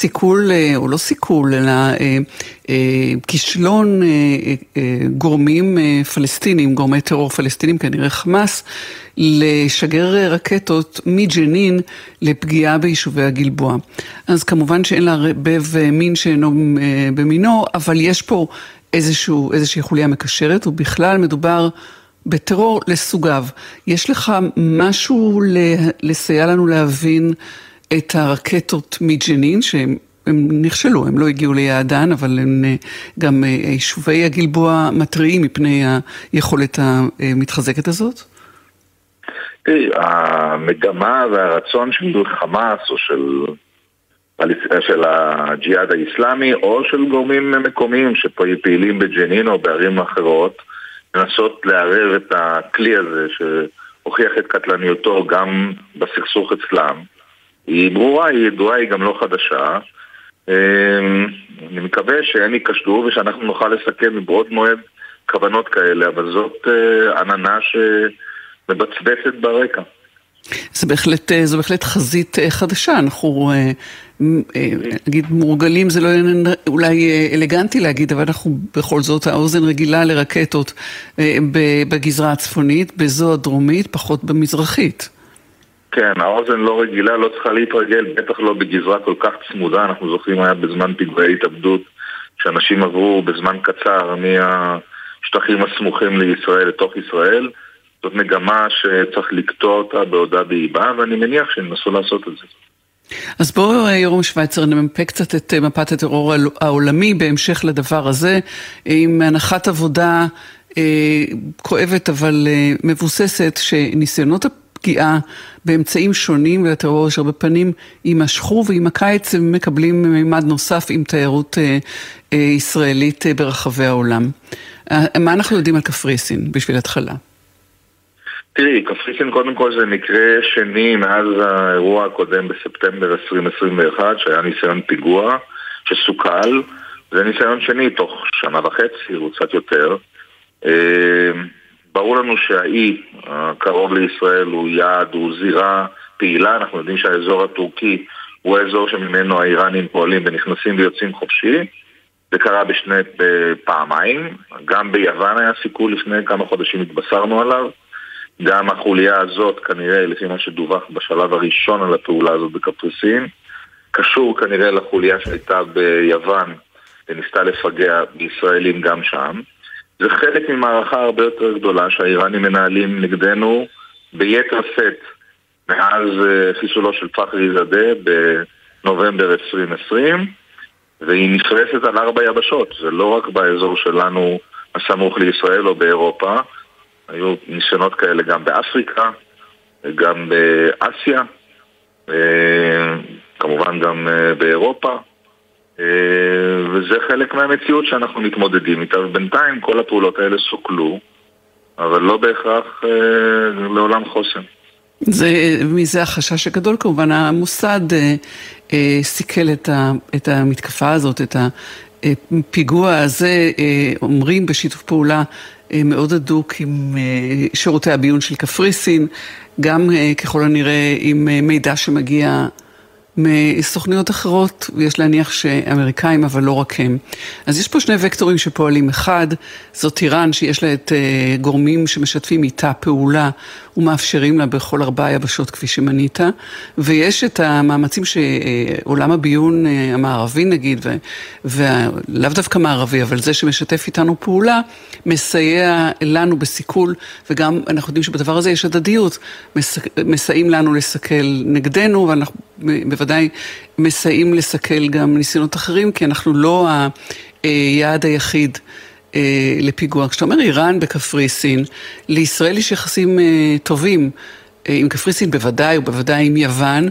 סיכול, או לא סיכול, אלא כישלון גורמים פלסטינים, גורמי טרור פלסטינים, כנראה חמאס, לשגר רקטות מג'נין לפגיעה ביישובי הגלבוע. אז כמובן שאין לערבב מין שאינו במינו, אבל יש פה איזשהו, איזושהי חוליה מקשרת, ובכלל מדובר בטרור לסוגיו. יש לך משהו לסייע לנו להבין את הרקטות מג'נין, שהם נכשלו, הם לא הגיעו ליעדן, אבל הם גם יישובי הגלבוע מתריעים מפני היכולת המתחזקת הזאת? תראי, המגמה והרצון של חמאס או של, של הג'יהאד האיסלאמי או של גורמים מקומיים שפעילים בג'נין או בערים אחרות לנסות לערב את הכלי הזה שהוכיח את קטלניותו גם בסכסוך אצלם היא ברורה, היא ידועה, היא גם לא חדשה אמ, אני מקווה שהם ייכשלו ושאנחנו נוכל לסכם מבעוד מועד כוונות כאלה, אבל זאת אה, עננה שמבצבצת ברקע. זה בהחלט, אה, זו בהחלט חזית אה, חדשה, אנחנו נגיד מורגלים, זה לא אולי אלגנטי להגיד, אבל אנחנו בכל זאת, האוזן רגילה לרקטות בגזרה הצפונית, בזו הדרומית, פחות במזרחית. כן, האוזן לא רגילה, לא צריכה להתרגל, בטח לא בגזרה כל כך צמודה, אנחנו זוכרים היה בזמן פיגועי התאבדות, שאנשים עברו בזמן קצר מהשטחים הסמוכים לישראל לתוך ישראל. זאת מגמה שצריך לקטוע אותה בעודה באיבה, ואני מניח שהם ינסו לעשות את זה. אז בואו ירום שווייצר נמפה קצת את מפת הטרור העולמי בהמשך לדבר הזה, עם הנחת עבודה אה, כואבת אבל אה, מבוססת, שניסיונות פגיעה באמצעים שונים ולטרור אשר בפנים יימשכו ועם הקיץ הם מקבלים מימד נוסף עם תיירות אה, אה, ישראלית אה, ברחבי העולם. אה, מה אנחנו יודעים על קפריסין בשביל התחלה? תראי, קפריסין קודם כל זה מקרה שני מאז האירוע הקודם בספטמבר 2021 שהיה ניסיון פיגוע שסוכל זה ניסיון שני תוך שנה וחצי או קצת יותר אה, ברור לנו שהאי הקרוב לישראל הוא יעד, הוא זירה פעילה, אנחנו יודעים שהאזור הטורקי הוא האזור שממנו האיראנים פועלים ונכנסים ויוצאים חופשי. זה קרה בשני פעמיים, גם ביוון היה סיכוי לפני כמה חודשים התבשרנו עליו. גם החוליה הזאת, כנראה, לפי מה שדווח בשלב הראשון על הפעולה הזאת בקפריסין, קשור כנראה לחוליה שהייתה ביוון וניסתה לפגע בישראלים גם שם. זה חלק ממערכה הרבה יותר גדולה שהאיראנים מנהלים נגדנו ביתר שאת מאז אה, חיסולו של פחרי זאדה בנובמבר 2020 והיא נפרסת על ארבע יבשות, זה לא רק באזור שלנו הסמוך לישראל או באירופה. היו ניסיונות כאלה גם באפריקה, גם באסיה, אה, כמובן גם אה, באירופה וזה חלק מהמציאות שאנחנו מתמודדים איתה, ובינתיים כל הפעולות האלה סוכלו, אבל לא בהכרח אה, לעולם חוסן. זה, מזה החשש הגדול כמובן, המוסד אה, אה, סיכל את, ה, את המתקפה הזאת, את הפיגוע הזה, אה, אומרים בשיתוף פעולה אה, מאוד הדוק עם אה, שירותי הביון של קפריסין, גם אה, ככל הנראה עם אה, מידע שמגיע מסוכניות אחרות, ויש להניח שאמריקאים, אבל לא רק הם. אז יש פה שני וקטורים שפועלים. אחד, זאת איראן, שיש לה את uh, גורמים שמשתפים איתה פעולה ומאפשרים לה בכל ארבע היבשות, כפי שמנית, ויש את המאמצים שעולם הביון uh, המערבי נגיד, ולאו דווקא מערבי, אבל זה שמשתף איתנו פעולה, מסייע לנו בסיכול, וגם אנחנו יודעים שבדבר הזה יש הדדיות, מסייעים לנו לסכל נגדנו, ואנחנו בוודאי מסייעים לסכל גם ניסיונות אחרים, כי אנחנו לא היעד היחיד. אה, לפיגוע. כשאתה אומר איראן בקפריסין, לישראל יש יחסים אה, טובים אה, עם קפריסין בוודאי, ובוודאי עם יוון.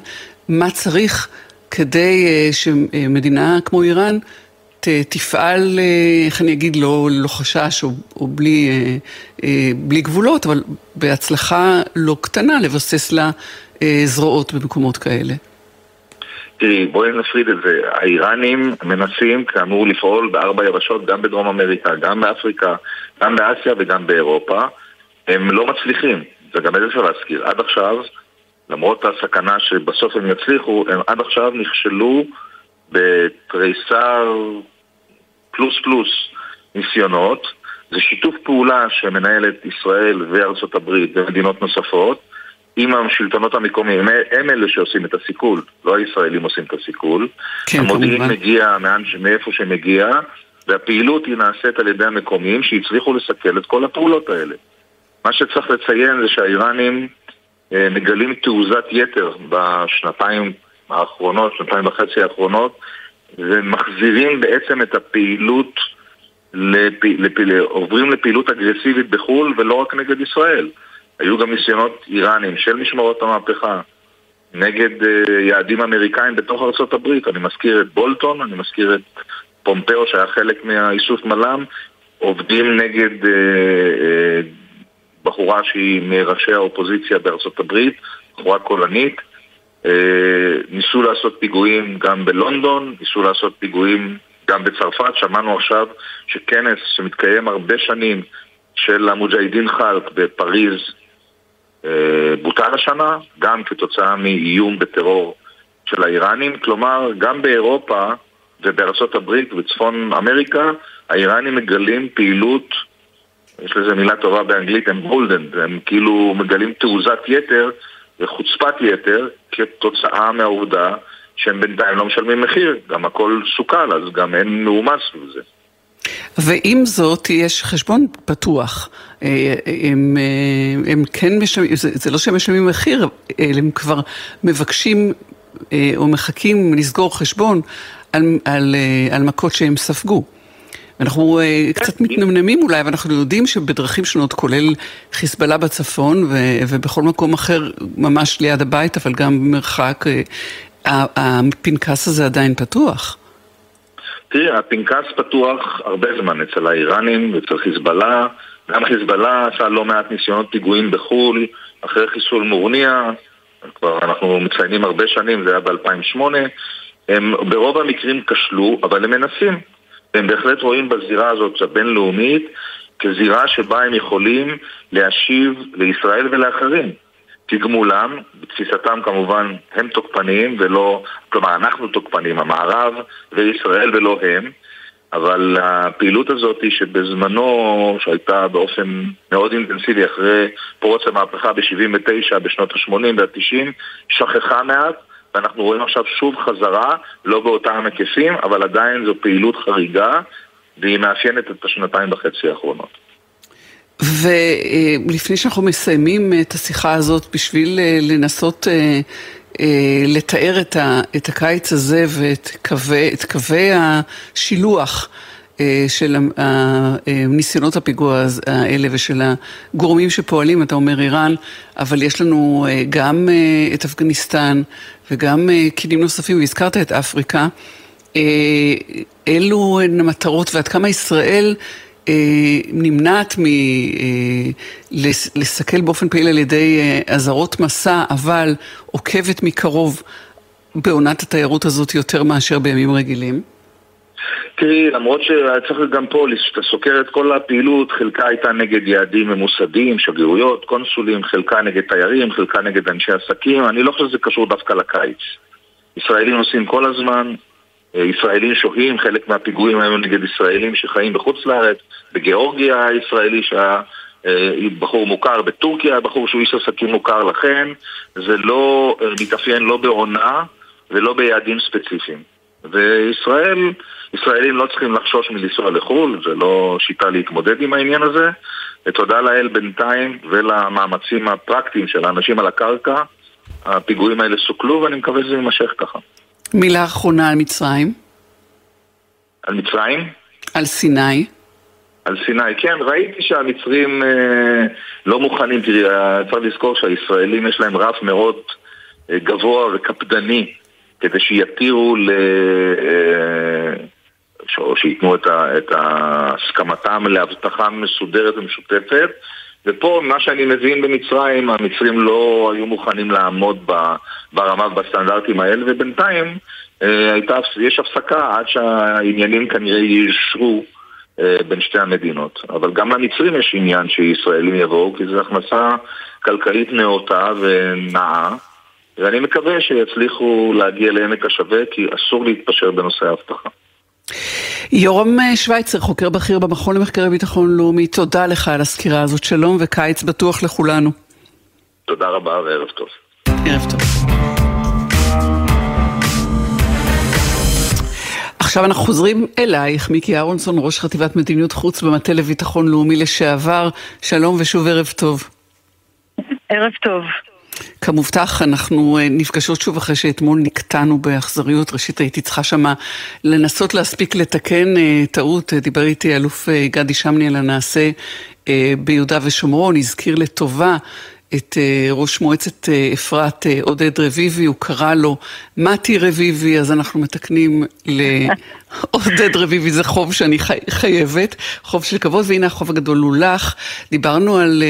מה צריך כדי שמדינה כמו איראן תפעל, איך אני אגיד, לא, לא חשש או, או בלי, בלי גבולות, אבל בהצלחה לא קטנה לבסס לה זרועות במקומות כאלה. תראי, בואי נפריד את זה. האיראנים מנסים כאמור לפעול בארבע יבשות, גם בדרום אמריקה, גם באפריקה, גם באסיה וגם באירופה. הם לא מצליחים, וגם את זה אפשר להזכיר. עד עכשיו, למרות הסכנה שבסוף הם יצליחו, הם עד עכשיו נכשלו בתריסר פלוס פלוס ניסיונות, זה שיתוף פעולה שמנהלת ישראל וארצות הברית ומדינות נוספות עם השלטונות המקומיים, הם אלה שעושים את הסיכול, לא הישראלים עושים את הסיכול. כן, המודיעין כמובן. מגיע מאיפה שמגיע, והפעילות היא נעשית על ידי המקומיים שהצליחו לסכל את כל הפעולות האלה. מה שצריך לציין זה שהאיראנים אה, מגלים תעוזת יתר בשנתיים האחרונות, שנתיים וחצי האחרונות, ומחזירים בעצם את הפעילות, לפ... לפ... עוברים לפעילות אגרסיבית בחו"ל ולא רק נגד ישראל. היו גם ניסיונות איראנים של משמרות המהפכה נגד uh, יעדים אמריקאים בתוך ארה"ב. אני מזכיר את בולטון, אני מזכיר את פומפאו שהיה חלק מהאיסוף מל"ם, עובדים נגד uh, uh, בחורה שהיא מראשי האופוזיציה בארצות הברית, בחורה קולנית. ניסו לעשות פיגועים גם בלונדון, ניסו לעשות פיגועים גם בצרפת. שמענו עכשיו שכנס שמתקיים הרבה שנים של המוג'הידין חלק בפריז אה, בוטל השנה, גם כתוצאה מאיום בטרור של האיראנים. כלומר, גם באירופה ובארצות הברית וצפון אמריקה, האיראנים מגלים פעילות, יש לזה מילה טובה באנגלית, הם בולדנד, הם כאילו מגלים תעוזת יתר וחוצפת יתר כתוצאה מהעובדה שהם בינתיים לא משלמים מחיר, גם הכל סוכל, אז גם אין מאומץ בזה. ועם זאת, יש חשבון פתוח. אה, הם, אה, הם כן משלמים, זה, זה לא שהם משלמים מחיר, הם כבר מבקשים אה, או מחכים לסגור חשבון על, על, על מכות שהם ספגו. אנחנו קצת מתנמנמים אולי, אבל אנחנו יודעים שבדרכים שונות, כולל חיזבאללה בצפון ו, ובכל מקום אחר, ממש ליד הבית, אבל גם במרחק, הפנקס הזה עדיין פתוח. תראי, הפנקס פתוח הרבה זמן אצל האיראנים ואצל חיזבאללה. גם חיזבאללה עשה לא מעט ניסיונות פיגועים בחו"ל, אחרי חיסול מורניה, כבר אנחנו מציינים הרבה שנים, זה היה ב-2008. הם ברוב המקרים כשלו, אבל הם מנסים. הם בהחלט רואים בזירה הזאת הבינלאומית כזירה שבה הם יכולים להשיב לישראל ולאחרים. תגמולם, בתפיסתם כמובן הם תוקפניים ולא, כלומר אנחנו תוקפנים, המערב וישראל ולא הם, אבל הפעילות הזאת שבזמנו, שהייתה באופן מאוד אינטנסיבי אחרי פרוץ המהפכה ב-79, בשנות ה-80 וה-90, שכחה מעט, ואנחנו רואים עכשיו שוב חזרה, לא באותם היקפים, אבל עדיין זו פעילות חריגה, והיא מאפיינת את השנתיים וחצי האחרונות. ולפני שאנחנו מסיימים את השיחה הזאת, בשביל אה, לנסות אה, אה, לתאר את הקיץ הזה ואת קווי, קווי השילוח של ניסיונות הפיגוע האלה ושל הגורמים שפועלים, אתה אומר איראן, אבל יש לנו גם את אפגניסטן וגם כלים נוספים, והזכרת את אפריקה. אלו הן המטרות ועד כמה ישראל אה, נמנעת מלסכל אה, באופן פעיל על ידי אה, אזהרות מסע, אבל עוקבת מקרוב בעונת התיירות הזאת יותר מאשר בימים רגילים? תראי, למרות שצריך גם פה, כשאתה סוקר את כל הפעילות, חלקה הייתה נגד יעדים ממוסדים, שגרירויות, קונסולים, חלקה נגד תיירים, חלקה נגד אנשי עסקים, אני לא חושב שזה קשור דווקא לקיץ. ישראלים נוסעים כל הזמן, ישראלים שוהים, חלק מהפיגועים היו נגד ישראלים שחיים בחוץ לארץ, בגיאורגיה הישראלי שהיה אה, בחור מוכר, בטורקיה בחור שהוא איש עסקים מוכר, לכן זה לא אה, מתאפיין לא בעונה ולא ביעדים ספציפיים. וישראל, ישראלים לא צריכים לחשוש מלנסוע לחו"ל, זה לא שיטה להתמודד עם העניין הזה. ותודה לאל בינתיים ולמאמצים הפרקטיים של האנשים על הקרקע, הפיגועים האלה סוכלו ואני מקווה שזה יימשך ככה. מילה אחרונה על מצרים. על מצרים? על סיני. על סיני, כן, ראיתי שהמצרים אה, לא מוכנים, תראי, צריך לזכור שהישראלים יש להם רף מאוד אה, גבוה וקפדני כדי שיתירו ל... אה, או שייתנו את, ה, את הסכמתם להבטחה מסודרת ומשותפת ופה, מה שאני מבין במצרים, המצרים לא היו מוכנים לעמוד ברמה ובסטנדרטים האלה ובינתיים אה, הייתה, יש הפסקה עד שהעניינים כנראה יישרו אה, בין שתי המדינות. אבל גם למצרים יש עניין שישראלים יבואו, כי זו הכנסה כלכלית נאותה ונאה, ואני מקווה שיצליחו להגיע לעמק השווה, כי אסור להתפשר בנושא האבטחה. יורם שווייצר, חוקר בכיר במכון למחקרי ביטחון לאומי, תודה לך על הסקירה הזאת. שלום וקיץ בטוח לכולנו. תודה רבה וערב טוב. ערב טוב. עכשיו אנחנו חוזרים אלייך, מיקי אהרונסון, ראש חטיבת מדיניות חוץ במטה לביטחון לאומי לשעבר. שלום ושוב ערב טוב. ערב טוב. כמובטח, אנחנו אה, נפגשות שוב אחרי שאתמול נקטענו באכזריות. ראשית הייתי צריכה שמה לנסות להספיק לתקן אה, טעות. דיבר איתי אלוף אה, גדי שמני על הנעשה ביהודה ושומרון, הזכיר לטובה את uh, ראש מועצת uh, אפרת, uh, עודד רביבי, הוא קרא לו מתי רביבי, אז אנחנו מתקנים לעודד רביבי, זה חוב שאני חי, חייבת, חוב של כבוד, והנה החוב הגדול הוא לך. דיברנו על,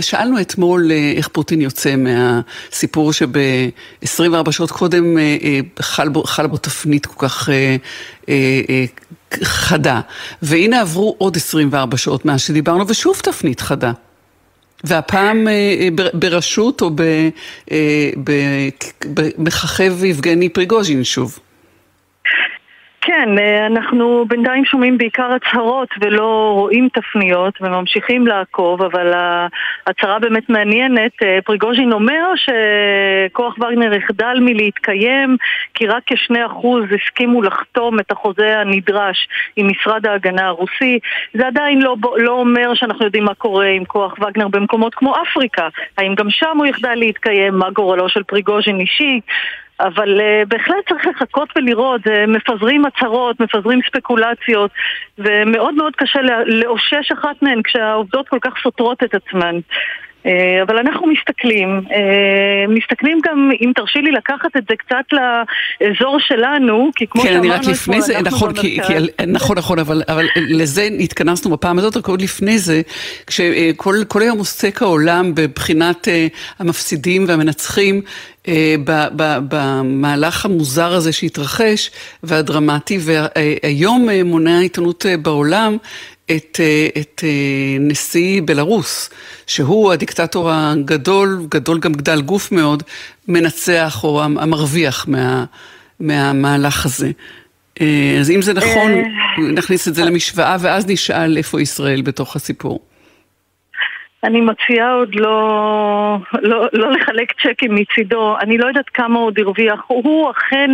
שאלנו אתמול איך פוטין יוצא מהסיפור שב-24 שעות קודם חל, בו, חל בו תפנית כל כך... חדה, והנה עברו עוד 24 שעות מאז שדיברנו, ושוב תפנית חדה. והפעם אה, אה, בראשות או במככב יבגני פריגוז'ין שוב. כן, אה, אנחנו בינתיים שומעים בעיקר הצהרות ולא רואים תפניות וממשיכים לעקוב, אבל ההצהרה באמת מעניינת. אה, פריגוז'ין אומר שכוח וגנר יחדל מלהתקיים כי רק כשני אחוז הסכימו לחתום את החוזה הנדרש עם משרד ההגנה הרוסי. זה עדיין לא, לא אומר שאנחנו יודעים מה קורה עם כוח וגנר במקומות כמו אפריקה. האם גם שם הוא יחדל להתקיים? מה גורלו של פריגוז'ין אישי? אבל uh, בהחלט צריך לחכות ולראות, uh, מפזרים הצהרות, מפזרים ספקולציות, ומאוד מאוד קשה לאושש אחת מהן כשהעובדות כל כך סותרות את עצמן. אה, אבל אנחנו מסתכלים, אה, מסתכלים גם, אם תרשי לי לקחת את זה קצת לאזור שלנו, כי כמו כן, שאמרנו... כן, אני רק לפני זה, נכון, כי, כי, נכון, נכון, אבל, אבל לזה התכנסנו בפעם הזאת, רק עוד לפני זה, כשכל היום עוסק העולם בבחינת אה, המפסידים והמנצחים, במהלך המוזר הזה שהתרחש והדרמטי, והיום מונה העיתונות בעולם את, אה, את אה, נשיא בלרוס, שהוא הדיקטטור הגדול, גדול גם גדל גוף מאוד, מנצח או המרוויח מה, מהמהלך הזה. אה, אז אם זה נכון, נכניס את זה למשוואה ואז נשאל איפה ישראל בתוך הסיפור. אני מציעה עוד לא, לא, לא לחלק צ'קים מצידו, אני לא יודעת כמה עוד הרוויח, הוא אכן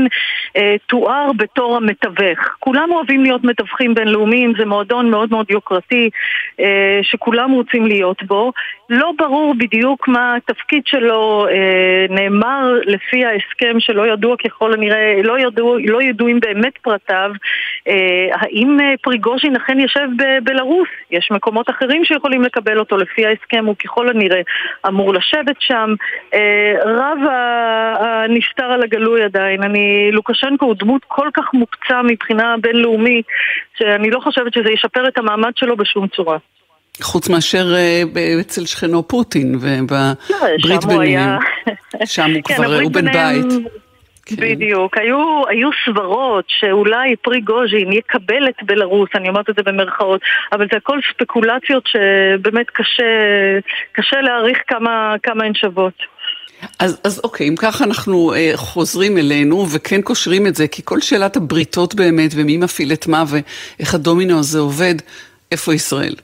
אה, תואר בתור המתווך. כולם אוהבים להיות מתווכים בינלאומיים, זה מועדון מאוד מאוד יוקרתי אה, שכולם רוצים להיות בו. לא ברור בדיוק מה התפקיד שלו, אה, נאמר לפי ההסכם שלא ידוע ככל הנראה, לא, ידוע, לא ידועים באמת פרטיו, אה, האם אה, פריגוז'ין אכן יושב בבלארוס? יש מקומות אחרים שיכולים לקבל אותו לפי ההסכם. הוא ככל הנראה אמור לשבת שם. אה, רב הנסתר על הגלוי עדיין. אני, לוקשנקו הוא דמות כל כך מוקצה מבחינה בינלאומית, שאני לא חושבת שזה ישפר את המעמד שלו בשום צורה. חוץ מאשר אה, אצל שכנו פוטין ובברית לא, ביניהם. שם הוא כן, כבר, הוא בן בית. כן. בדיוק. היו, היו סברות שאולי פריגוז'ין יקבל את בלרוס, אני אומרת את זה במרכאות, אבל זה הכל ספקולציות שבאמת קשה, קשה להעריך כמה, כמה הן שוות. אז, אז אוקיי, אם ככה אנחנו אה, חוזרים אלינו וכן קושרים את זה, כי כל שאלת הבריתות באמת, ומי מפעיל את מה ואיך הדומינו הזה עובד, איפה ישראל?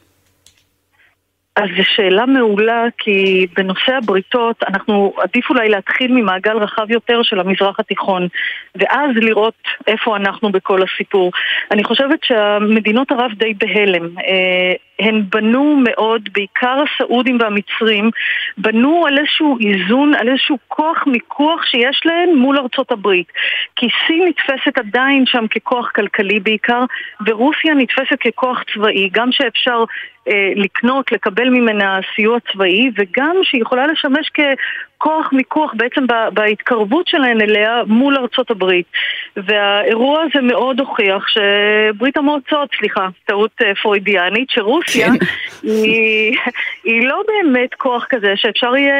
אז זו שאלה מעולה, כי בנושא הבריתות אנחנו עדיף אולי להתחיל ממעגל רחב יותר של המזרח התיכון, ואז לראות איפה אנחנו בכל הסיפור. אני חושבת שהמדינות ערב די בהלם. אה, הן בנו מאוד, בעיקר הסעודים והמצרים, בנו על איזשהו איזון, על איזשהו כוח מיקוח שיש להן מול ארצות הברית. כי סין נתפסת עדיין שם ככוח כלכלי בעיקר, ורוסיה נתפסת ככוח צבאי, גם שאפשר לקנות, לקבל ממנה סיוע צבאי, וגם שהיא יכולה לשמש ככוח מיקוח בעצם בהתקרבות שלהן אליה מול ארצות הברית. והאירוע הזה מאוד הוכיח שברית המועצות, סליחה, טעות אה, פרוידיאנית, שרוסיה כן. היא, היא לא באמת כוח כזה שאפשר יהיה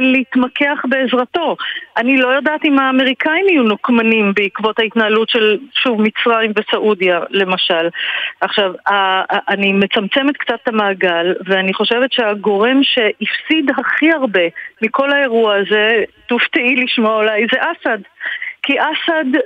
להתמקח בעזרתו. אני לא יודעת אם האמריקאים יהיו נוקמנים בעקבות ההתנהלות של, שוב, מצרים וסעודיה, למשל. עכשיו, אני מצמצמת קצת את המעגל, ואני חושבת שהגורם שהפסיד הכי הרבה מכל האירוע הזה, תופתעי לשמוע אולי, זה אסד. כי אסד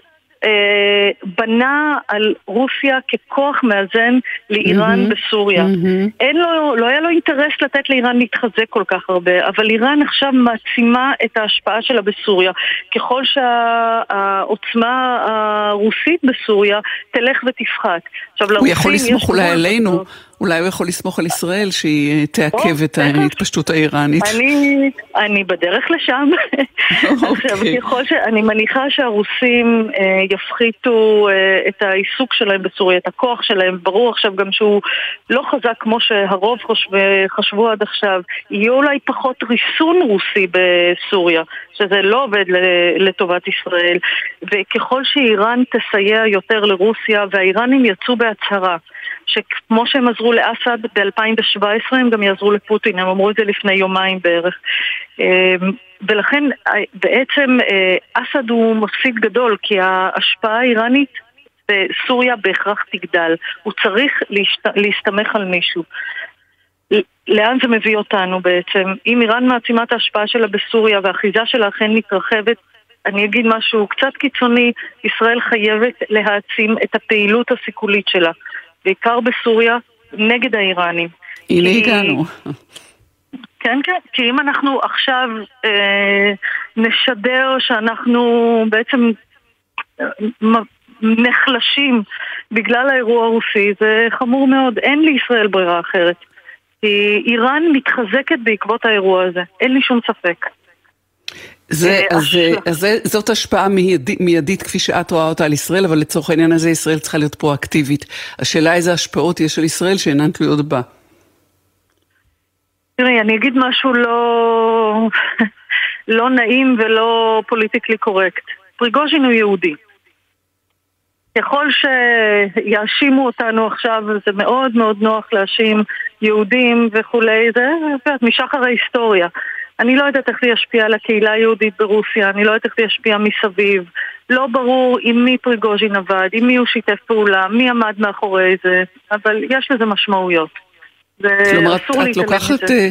אה, בנה על רוסיה ככוח מאזן לאיראן mm-hmm, בסוריה. Mm-hmm. אין לו, לא היה לו אינטרס לתת לאיראן להתחזק כל כך הרבה, אבל איראן עכשיו מעצימה את ההשפעה שלה בסוריה. ככל שהעוצמה הרוסית בסוריה תלך ותפחת. עכשיו, הוא יכול לסמוך אולי עלינו. אולי הוא יכול לסמוך על ישראל שהיא תעכב את ההתפשטות האיראנית. אני, אני בדרך לשם. עכשיו, אוקיי. ככל ש... אני מניחה שהרוסים אה, יפחיתו אה, את העיסוק שלהם בסוריה, את הכוח שלהם. ברור עכשיו גם שהוא לא חזק כמו שהרוב חושב, חשבו עד עכשיו. יהיה אולי פחות ריסון רוסי בסוריה, שזה לא עובד לטובת ישראל. וככל שאיראן תסייע יותר לרוסיה, והאיראנים יצאו בהצהרה. שכמו שהם עזרו לאסד ב-2017, הם גם יעזרו לפוטין, הם אמרו את זה לפני יומיים בערך. אמ, ולכן בעצם אה, אסד הוא מפסיד גדול, כי ההשפעה האיראנית בסוריה בהכרח תגדל. הוא צריך להשת... להסתמך על מישהו. לאן זה מביא אותנו בעצם? אם איראן מעצימה את ההשפעה שלה בסוריה והאחיזה שלה אכן מתרחבת, אני אגיד משהו קצת קיצוני, ישראל חייבת להעצים את הפעילות הסיכולית שלה. בעיקר בסוריה, נגד האיראנים. הנה הגענו. כן, כן, כי אם אנחנו עכשיו אה, נשדר שאנחנו בעצם אה, נחלשים בגלל האירוע הרוסי, זה חמור מאוד. אין לישראל ברירה אחרת. כי איראן מתחזקת בעקבות האירוע הזה, אין לי שום ספק. זה, אה, אז, אז זאת השפעה מיידית, מיידית כפי שאת רואה אותה על ישראל, אבל לצורך העניין הזה ישראל צריכה להיות פרואקטיבית. השאלה איזה השפעות יש על ישראל שאינן תלויות בה. תראי, אני אגיד משהו לא, לא נעים ולא פוליטיקלי קורקט. פריגוז'ין הוא יהודי. ככל שיאשימו אותנו עכשיו, זה מאוד מאוד נוח להאשים יהודים וכולי, זה משחר ההיסטוריה. אני לא יודעת איך זה ישפיע על הקהילה היהודית ברוסיה, אני לא יודעת איך זה ישפיע מסביב. לא ברור עם מי פריגוז'ין עבד, עם מי הוא שיתף פעולה, מי עמד מאחורי זה, אבל יש לזה משמעויות. כלומר, את, את לוקחת, אה,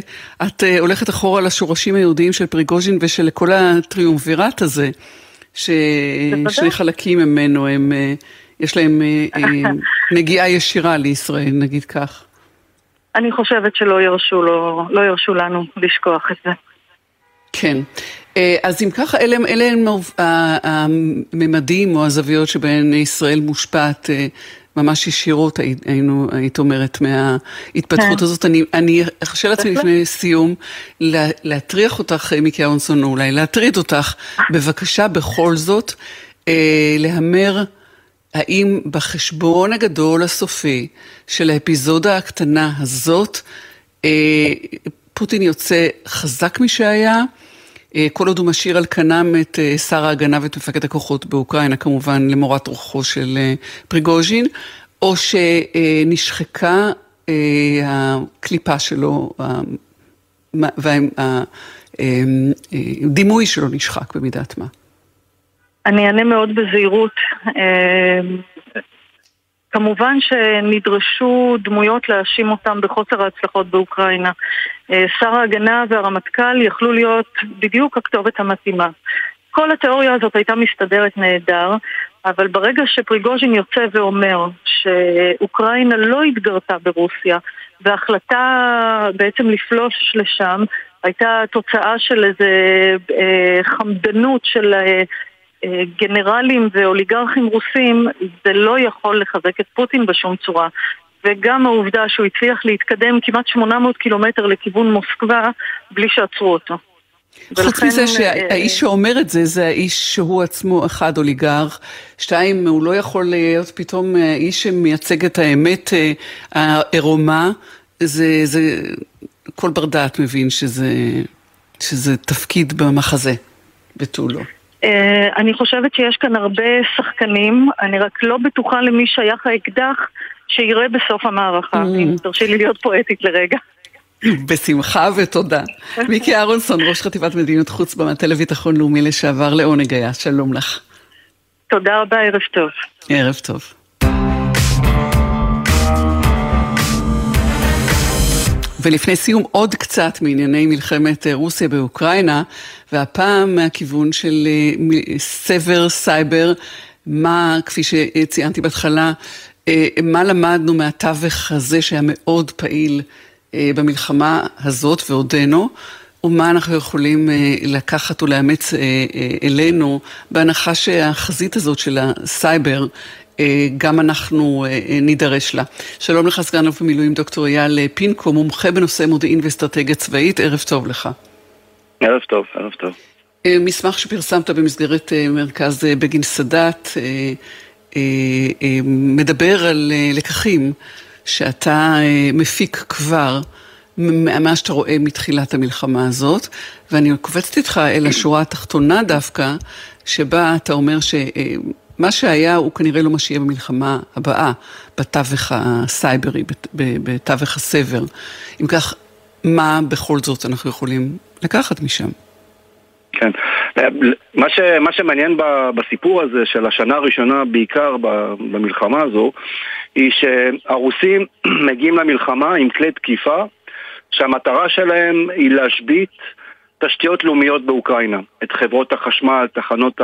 את אה, הולכת אחורה לשורשים היהודיים של פריגוז'ין ושל כל הטריומווירט הזה, ששני חלקים ממנו, הם, אה, יש להם נגיעה ישירה לישראל, נגיד כך. אני חושבת שלא ירשו, לו, לא ירשו לנו לשכוח את זה. כן. אה, אז אם ככה, אלה, אלה הם הממדים או הזוויות שבהן ישראל מושפעת אה, ממש ישירות, היינו, היית אומרת, מההתפתחות כן. הזאת. אני, אני ארשה לעצמי לפני סיום להטריח אותך, אה, מיקי אהרונסון, או אולי להטריד אותך, בבקשה בכל זאת, להמר האם בחשבון הגדול הסופי של האפיזודה הקטנה הזאת, פוטין יוצא חזק משהיה? אה, כל עוד הוא משאיר על כנם את אה, שר ההגנה ואת מפקד הכוחות באוקראינה, כמובן למורת רוחו של אה, פריגוז'ין, או שנשחקה הקליפה שלו, והדימוי שלו נשחק במידת מה. אני אענה מאוד בזהירות. כמובן שנדרשו דמויות להאשים אותם בחוסר ההצלחות באוקראינה. אה, שר ההגנה והרמטכ"ל יכלו להיות בדיוק הכתובת המתאימה. כל התיאוריה הזאת הייתה מסתדרת נהדר, אבל ברגע שפריגוז'ין יוצא ואומר שאוקראינה לא התגרתה ברוסיה, וההחלטה בעצם לפלוש לשם הייתה תוצאה של איזה אה, חמדנות של אה, גנרלים ואוליגרכים רוסים, זה לא יכול לחזק את פוטין בשום צורה. וגם העובדה שהוא הצליח להתקדם כמעט 800 קילומטר לכיוון מוסקבה בלי שעצרו אותו. חוץ מזה שהאיש אה, שאומר את זה, זה האיש שהוא עצמו אחד אוליגרך, שתיים, הוא לא יכול להיות פתאום אה, איש שמייצג את האמת העירומה, זה, זה, כל בר דעת מבין שזה, שזה תפקיד במחזה, ותו לא. אני חושבת שיש כאן הרבה שחקנים, אני רק לא בטוחה למי שייך האקדח שיראה בסוף המערכה, mm. אם תרשי לי להיות פואטית לרגע. בשמחה ותודה. מיקי אהרונסון, ראש חטיבת מדיניות חוץ במטה לביטחון לאומי לשעבר, לעונג היה, שלום לך. תודה רבה, ערב טוב. ערב טוב. ולפני סיום עוד קצת מענייני מלחמת אה, רוסיה באוקראינה, והפעם מהכיוון של אה, סבר סייבר, מה, כפי שציינתי בהתחלה, אה, מה למדנו מהתווך הזה שהיה מאוד פעיל במלחמה הזאת ועודנו, ומה אנחנו יכולים לקחת ולאמץ אלינו, בהנחה שהחזית הזאת של הסייבר גם אנחנו אה, אה, נידרש לה. שלום לך, סגן אלוף במילואים דוקטור אייל פינקו, מומחה בנושא מודיעין ואסטרטגיה צבאית, ערב טוב לך. ערב טוב, ערב טוב. מסמך שפרסמת במסגרת מרכז בגין סאדאת מדבר על לקחים שאתה מפיק כבר ממה שאתה רואה מתחילת המלחמה הזאת, ואני קופצת איתך אל השורה התחתונה דווקא, שבה אתה אומר ש... מה שהיה הוא כנראה לא מה שיהיה במלחמה הבאה, בתווך הסייברי, בתווך הסבר. אם כך, מה בכל זאת אנחנו יכולים לקחת משם? כן. מה, ש, מה שמעניין בסיפור הזה של השנה הראשונה, בעיקר במלחמה הזו, היא שהרוסים מגיעים למלחמה עם כלי תקיפה שהמטרה שלהם היא להשבית תשתיות לאומיות באוקראינה, את חברות החשמל, תחנות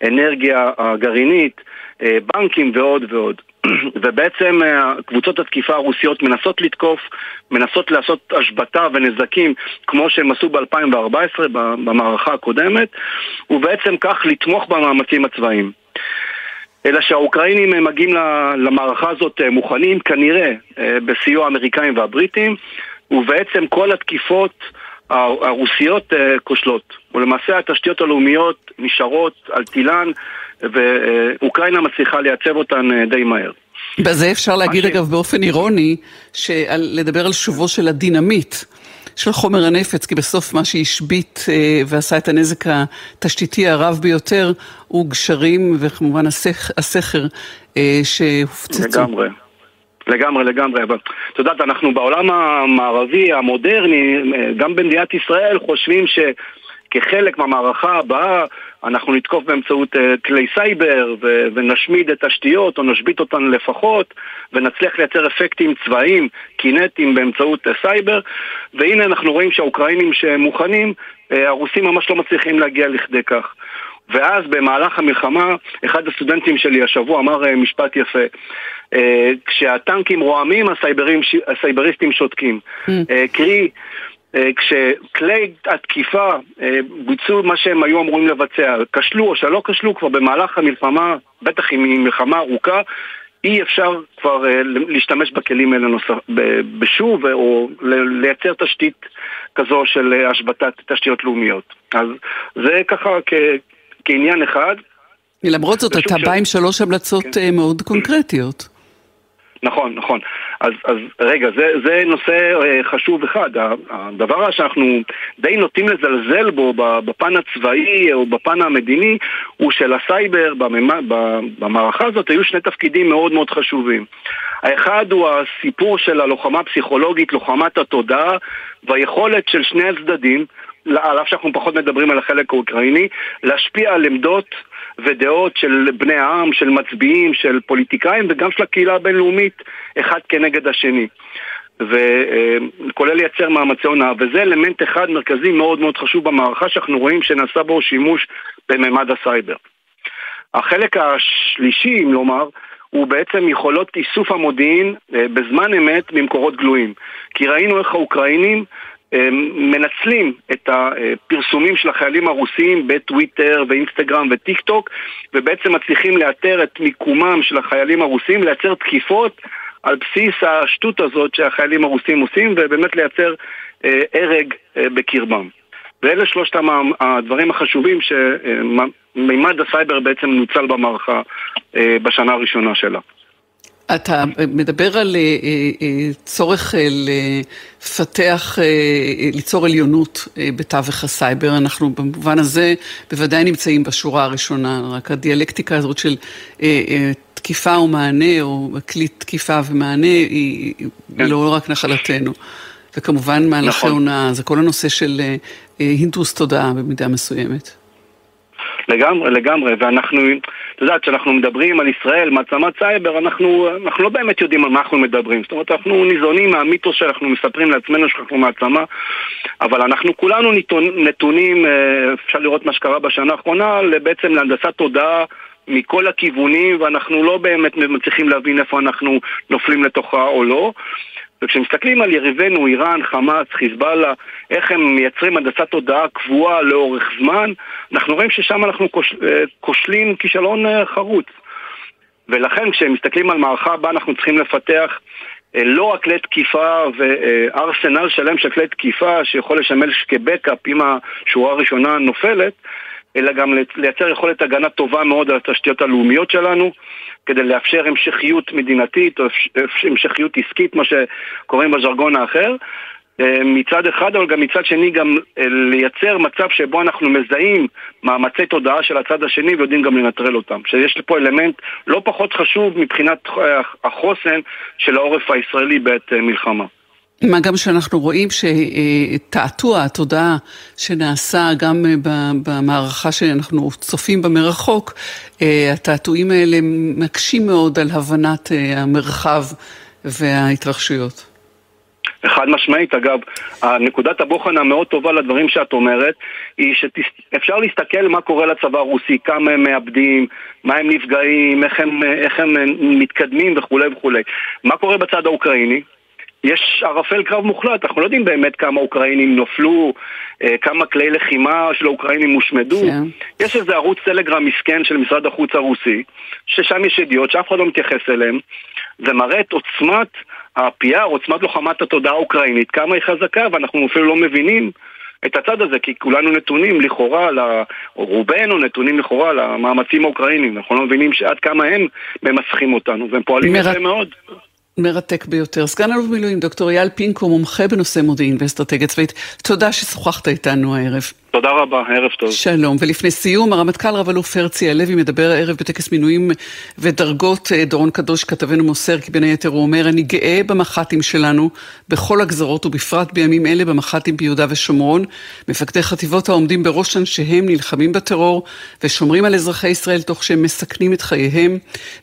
האנרגיה הגרעינית, אה, בנקים ועוד ועוד. ובעצם אה, קבוצות התקיפה הרוסיות מנסות לתקוף, מנסות לעשות השבתה ונזקים כמו שהם עשו ב-2014 במערכה הקודמת, ובעצם כך לתמוך במאמצים הצבאיים. אלא שהאוקראינים מגיעים למערכה הזאת אה, מוכנים כנראה בסיוע האמריקאים והבריטים, ובעצם כל התקיפות הרוסיות אה, כושלות, ולמעשה התשתיות הלאומיות נשארות על טילן, ואוקראינה מצליחה לייצב אותן אה, די מהר. בזה אפשר להגיד. אגב באופן אירוני, לדבר על שובו של הדינמיט. של חומר הנפץ, כי בסוף מה שהשבית אה, ועשה את הנזק התשתיתי הרב ביותר הוא גשרים וכמובן הסכ, הסכר אה, שהופצצו. לגמרי. לגמרי, לגמרי, אבל את יודעת, אנחנו בעולם המערבי, המודרני, גם במדינת ישראל, חושבים שכחלק מהמערכה הבאה אנחנו נתקוף באמצעות uh, כלי סייבר ו- ונשמיד את התשתיות או נשבית אותן לפחות ונצליח לייצר אפקטים צבאיים, קינטיים באמצעות uh, סייבר והנה אנחנו רואים שהאוקראינים שמוכנים, uh, הרוסים ממש לא מצליחים להגיע לכדי כך. ואז במהלך המלחמה, אחד הסטודנטים שלי השבוע אמר אה, משפט יפה. אה, כשהטנקים רועמים, הסייבריסטים שותקים. Mm. אה, קרי, כשכלי התקיפה ביצעו מה שהם היו אמורים לבצע, כשלו או שלא כשלו, כבר במהלך המלחמה, בטח אם היא מלחמה ארוכה, אי אפשר כבר להשתמש בכלים האלה נוסף, בשוב או לייצר תשתית כזו של השבתת תשתיות לאומיות. אז זה ככה כעניין אחד. למרות זאת, אתה בא עם שלוש המלצות כן. אה, מאוד קונקרטיות. נכון, נכון. אז, אז רגע, זה, זה נושא אה, חשוב אחד. הדבר שאנחנו די נוטים לזלזל בו בפן הצבאי או בפן המדיני הוא שלסייבר במערכה הזאת היו שני תפקידים מאוד מאוד חשובים. האחד הוא הסיפור של הלוחמה הפסיכולוגית, לוחמת התודעה והיכולת של שני הצדדים על אף שאנחנו פחות מדברים על החלק האוקראיני, להשפיע על עמדות ודעות של בני העם, של מצביעים, של פוליטיקאים וגם של הקהילה הבינלאומית אחד כנגד השני. וכולל לייצר מאמצי הונאה, וזה אלמנט אחד מרכזי מאוד מאוד חשוב במערכה שאנחנו רואים שנעשה בו שימוש בממד הסייבר. החלק השלישי, אם לומר, הוא בעצם יכולות איסוף המודיעין אה, בזמן אמת ממקורות גלויים. כי ראינו איך האוקראינים מנצלים את הפרסומים של החיילים הרוסים בטוויטר ואינסטגרם וטיק טוק ובעצם מצליחים לאתר את מיקומם של החיילים הרוסים, לייצר תקיפות על בסיס השטות הזאת שהחיילים הרוסים עושים ובאמת לייצר אה, הרג אה, בקרבם. ואלה שלושת הדברים החשובים שמימד הסייבר בעצם נוצל במערכה אה, בשנה הראשונה שלה. אתה מדבר על צורך לפתח, ליצור עליונות בתווך הסייבר, אנחנו במובן הזה בוודאי נמצאים בשורה הראשונה, רק הדיאלקטיקה הזאת של תקיפה ומענה, או כלי תקיפה ומענה, היא כן. לא רק נחלתנו. וכמובן מהלכי נכון. הונאה, זה כל הנושא של הינטוס תודעה במידה מסוימת. לגמרי, לגמרי, ואנחנו, את יודעת, כשאנחנו מדברים על ישראל, מעצמת סייבר, אנחנו, אנחנו לא באמת יודעים על מה אנחנו מדברים. זאת אומרת, אנחנו ניזונים מהמיתוס שאנחנו מספרים לעצמנו שאנחנו מעצמה, אבל אנחנו כולנו נתונים, אה, אפשר לראות מה שקרה בשנה האחרונה, בעצם להנדסת תודעה מכל הכיוונים, ואנחנו לא באמת מצליחים להבין איפה אנחנו נופלים לתוכה או לא. וכשמסתכלים על יריבינו, איראן, חמאס, חיזבאללה, איך הם מייצרים הנדסת תודעה קבועה לאורך זמן, אנחנו רואים ששם אנחנו אה, כושלים כישלון אה, חרוץ. ולכן כשמסתכלים על מערכה הבאה אנחנו צריכים לפתח אה, לא רק כלי תקיפה וארסנל שלם של כלי תקיפה שיכול לשמש כבקאפ אם השורה הראשונה נופלת, אלא גם לייצר יכולת הגנה טובה מאוד על התשתיות הלאומיות שלנו, כדי לאפשר המשכיות מדינתית או המשכיות עסקית, מה שקוראים בז'רגון האחר. אה, מצד אחד, אבל גם מצד שני גם אה, לייצר מצב שבו אנחנו מזהים מאמצי תודעה של הצד השני ויודעים גם לנטרל אותם. שיש פה אלמנט לא פחות חשוב מבחינת החוסן של העורף הישראלי בעת אה, מלחמה. מה גם שאנחנו רואים שתעתוע התודעה שנעשה גם במערכה שאנחנו צופים בה מרחוק, התעתועים האלה מקשים מאוד על הבנת המרחב וההתרחשויות. חד משמעית, אגב, נקודת הבוחן המאוד טובה לדברים שאת אומרת היא שאפשר להסתכל מה קורה לצבא הרוסי, כמה הם מאבדים, מה הם נפגעים, איך הם, איך הם מתקדמים וכולי וכולי. מה קורה בצד האוקראיני? יש ערפל קרב מוחלט, אנחנו לא יודעים באמת כמה אוקראינים נופלו, אה, כמה כלי לחימה של האוקראינים הושמדו. Yeah. כן. יש איזה ערוץ טלגרם מסכן של משרד החוץ הרוסי, ששם יש ידיעות שאף אחד לא מתייחס אליהן. זה מראה את עוצמת ה-PR, עוצמת לוחמת התודעה האוקראינית, כמה היא חזקה, ואנחנו אפילו לא מבינים את הצד הזה, כי כולנו נתונים לכאורה, או רובנו נתונים לכאורה למאמצים האוקראינים, אנחנו לא מבינים שעד כמה הם ממסכים אותנו, והם פועלים יפה מאוד. מרתק ביותר. סגן אלוף מילואים, דוקטור אייל פינקו, מומחה בנושא מודיעין ואסטרטגיה צבאית. תודה ששוחחת איתנו הערב. תודה רבה, ערב טוב. שלום, ולפני סיום, הרמטכ"ל רב-אלוף הרצי הלוי מדבר הערב בטקס מינויים ודרגות. אה, דורון קדוש, כתבנו מוסר, כי בין היתר הוא אומר, אני גאה במח"טים שלנו, בכל הגזרות, ובפרט בימים אלה במח"טים ביהודה ושומרון. מפקדי חטיבות העומדים בראש אנשיהם נלחמים בטרור, ושומרים על אזרחי ישראל תוך שהם מסכנים את חייהם,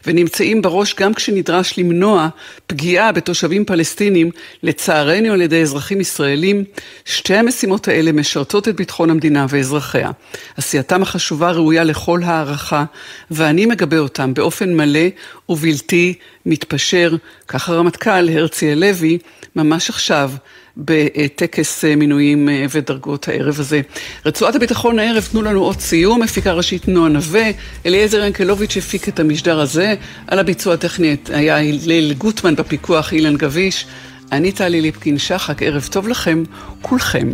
ונמצאים בראש גם כשנדרש למנוע פגיעה בתושבים פלסטינים, לצערנו על ידי אזרחים ישראלים. שתי המשימות האלה משרתות את ביטחון המדינה ואזרחיה. עשייתם החשובה ראויה לכל הערכה, ואני מגבה אותם באופן מלא ובלתי מתפשר. כך הרמטכ"ל הרצי הלוי, ממש עכשיו. בטקס מינויים ודרגות הערב הזה. רצועת הביטחון הערב, תנו לנו עוד סיום, מפיקה ראשית נועה נווה, אליעזר ינקלוביץ' הפיק את המשדר הזה, על הביצוע הטכני היה הלל גוטמן בפיקוח אילן גביש, אני טלי ליפקין שחק, ערב טוב לכם, כולכם,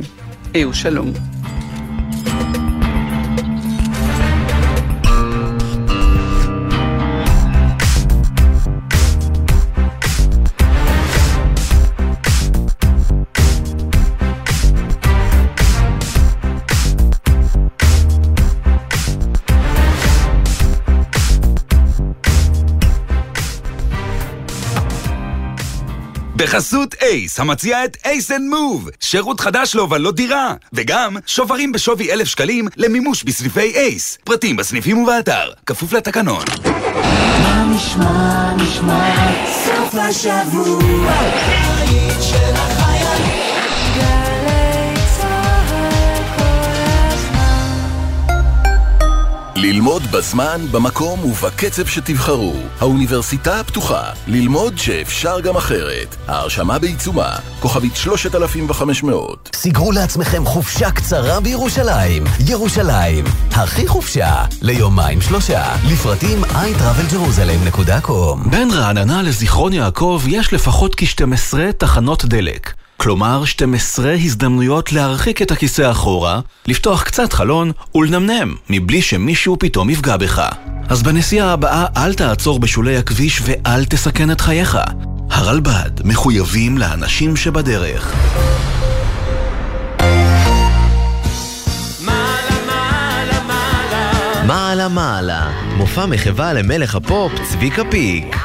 היו שלום. בחסות ACE, המציע את ACE and Move, שירות חדש להובלות דירה, וגם שוברים בשווי אלף שקלים למימוש בסניפי ACE. פרטים בסניפים ובאתר, כפוף לתקנון. מה נשמע, נשמע, סוף השבוע, ללמוד בזמן, במקום ובקצב שתבחרו. האוניברסיטה הפתוחה, ללמוד שאפשר גם אחרת. ההרשמה בעיצומה, כוכבית 3500. סיגרו לעצמכם חופשה קצרה בירושלים. ירושלים, הכי חופשה, ליומיים שלושה. לפרטים iTravelJerusalem.com בין רעננה לזיכרון יעקב יש לפחות כ-12 תחנות דלק. כלומר 12 הזדמנויות להרחיק את הכיסא אחורה, לפתוח קצת חלון ולנמנם, מבלי שמישהו פתאום יפגע בך. אז בנסיעה הבאה אל תעצור בשולי הכביש ואל תסכן את חייך. הרלב"ד מחויבים לאנשים שבדרך. מעלה מעלה, מופע מחווה למלך הפופ צביקה פיק.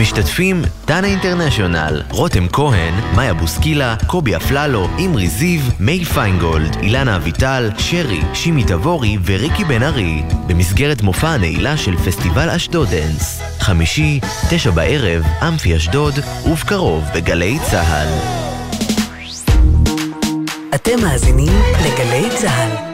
משתתפים דנה אינטרנשיונל, רותם כהן, מאיה בוסקילה, קובי אפללו, אמרי זיו, מיי פיינגולד, אילנה אביטל, שרי, שימי תבורי וריקי בן ארי, במסגרת מופע הנעילה של פסטיבל אשדודנס. חמישי, תשע בערב, אמפי אשדוד, ובקרוב בגלי צה"ל. אתם מאזינים לגלי צה"ל.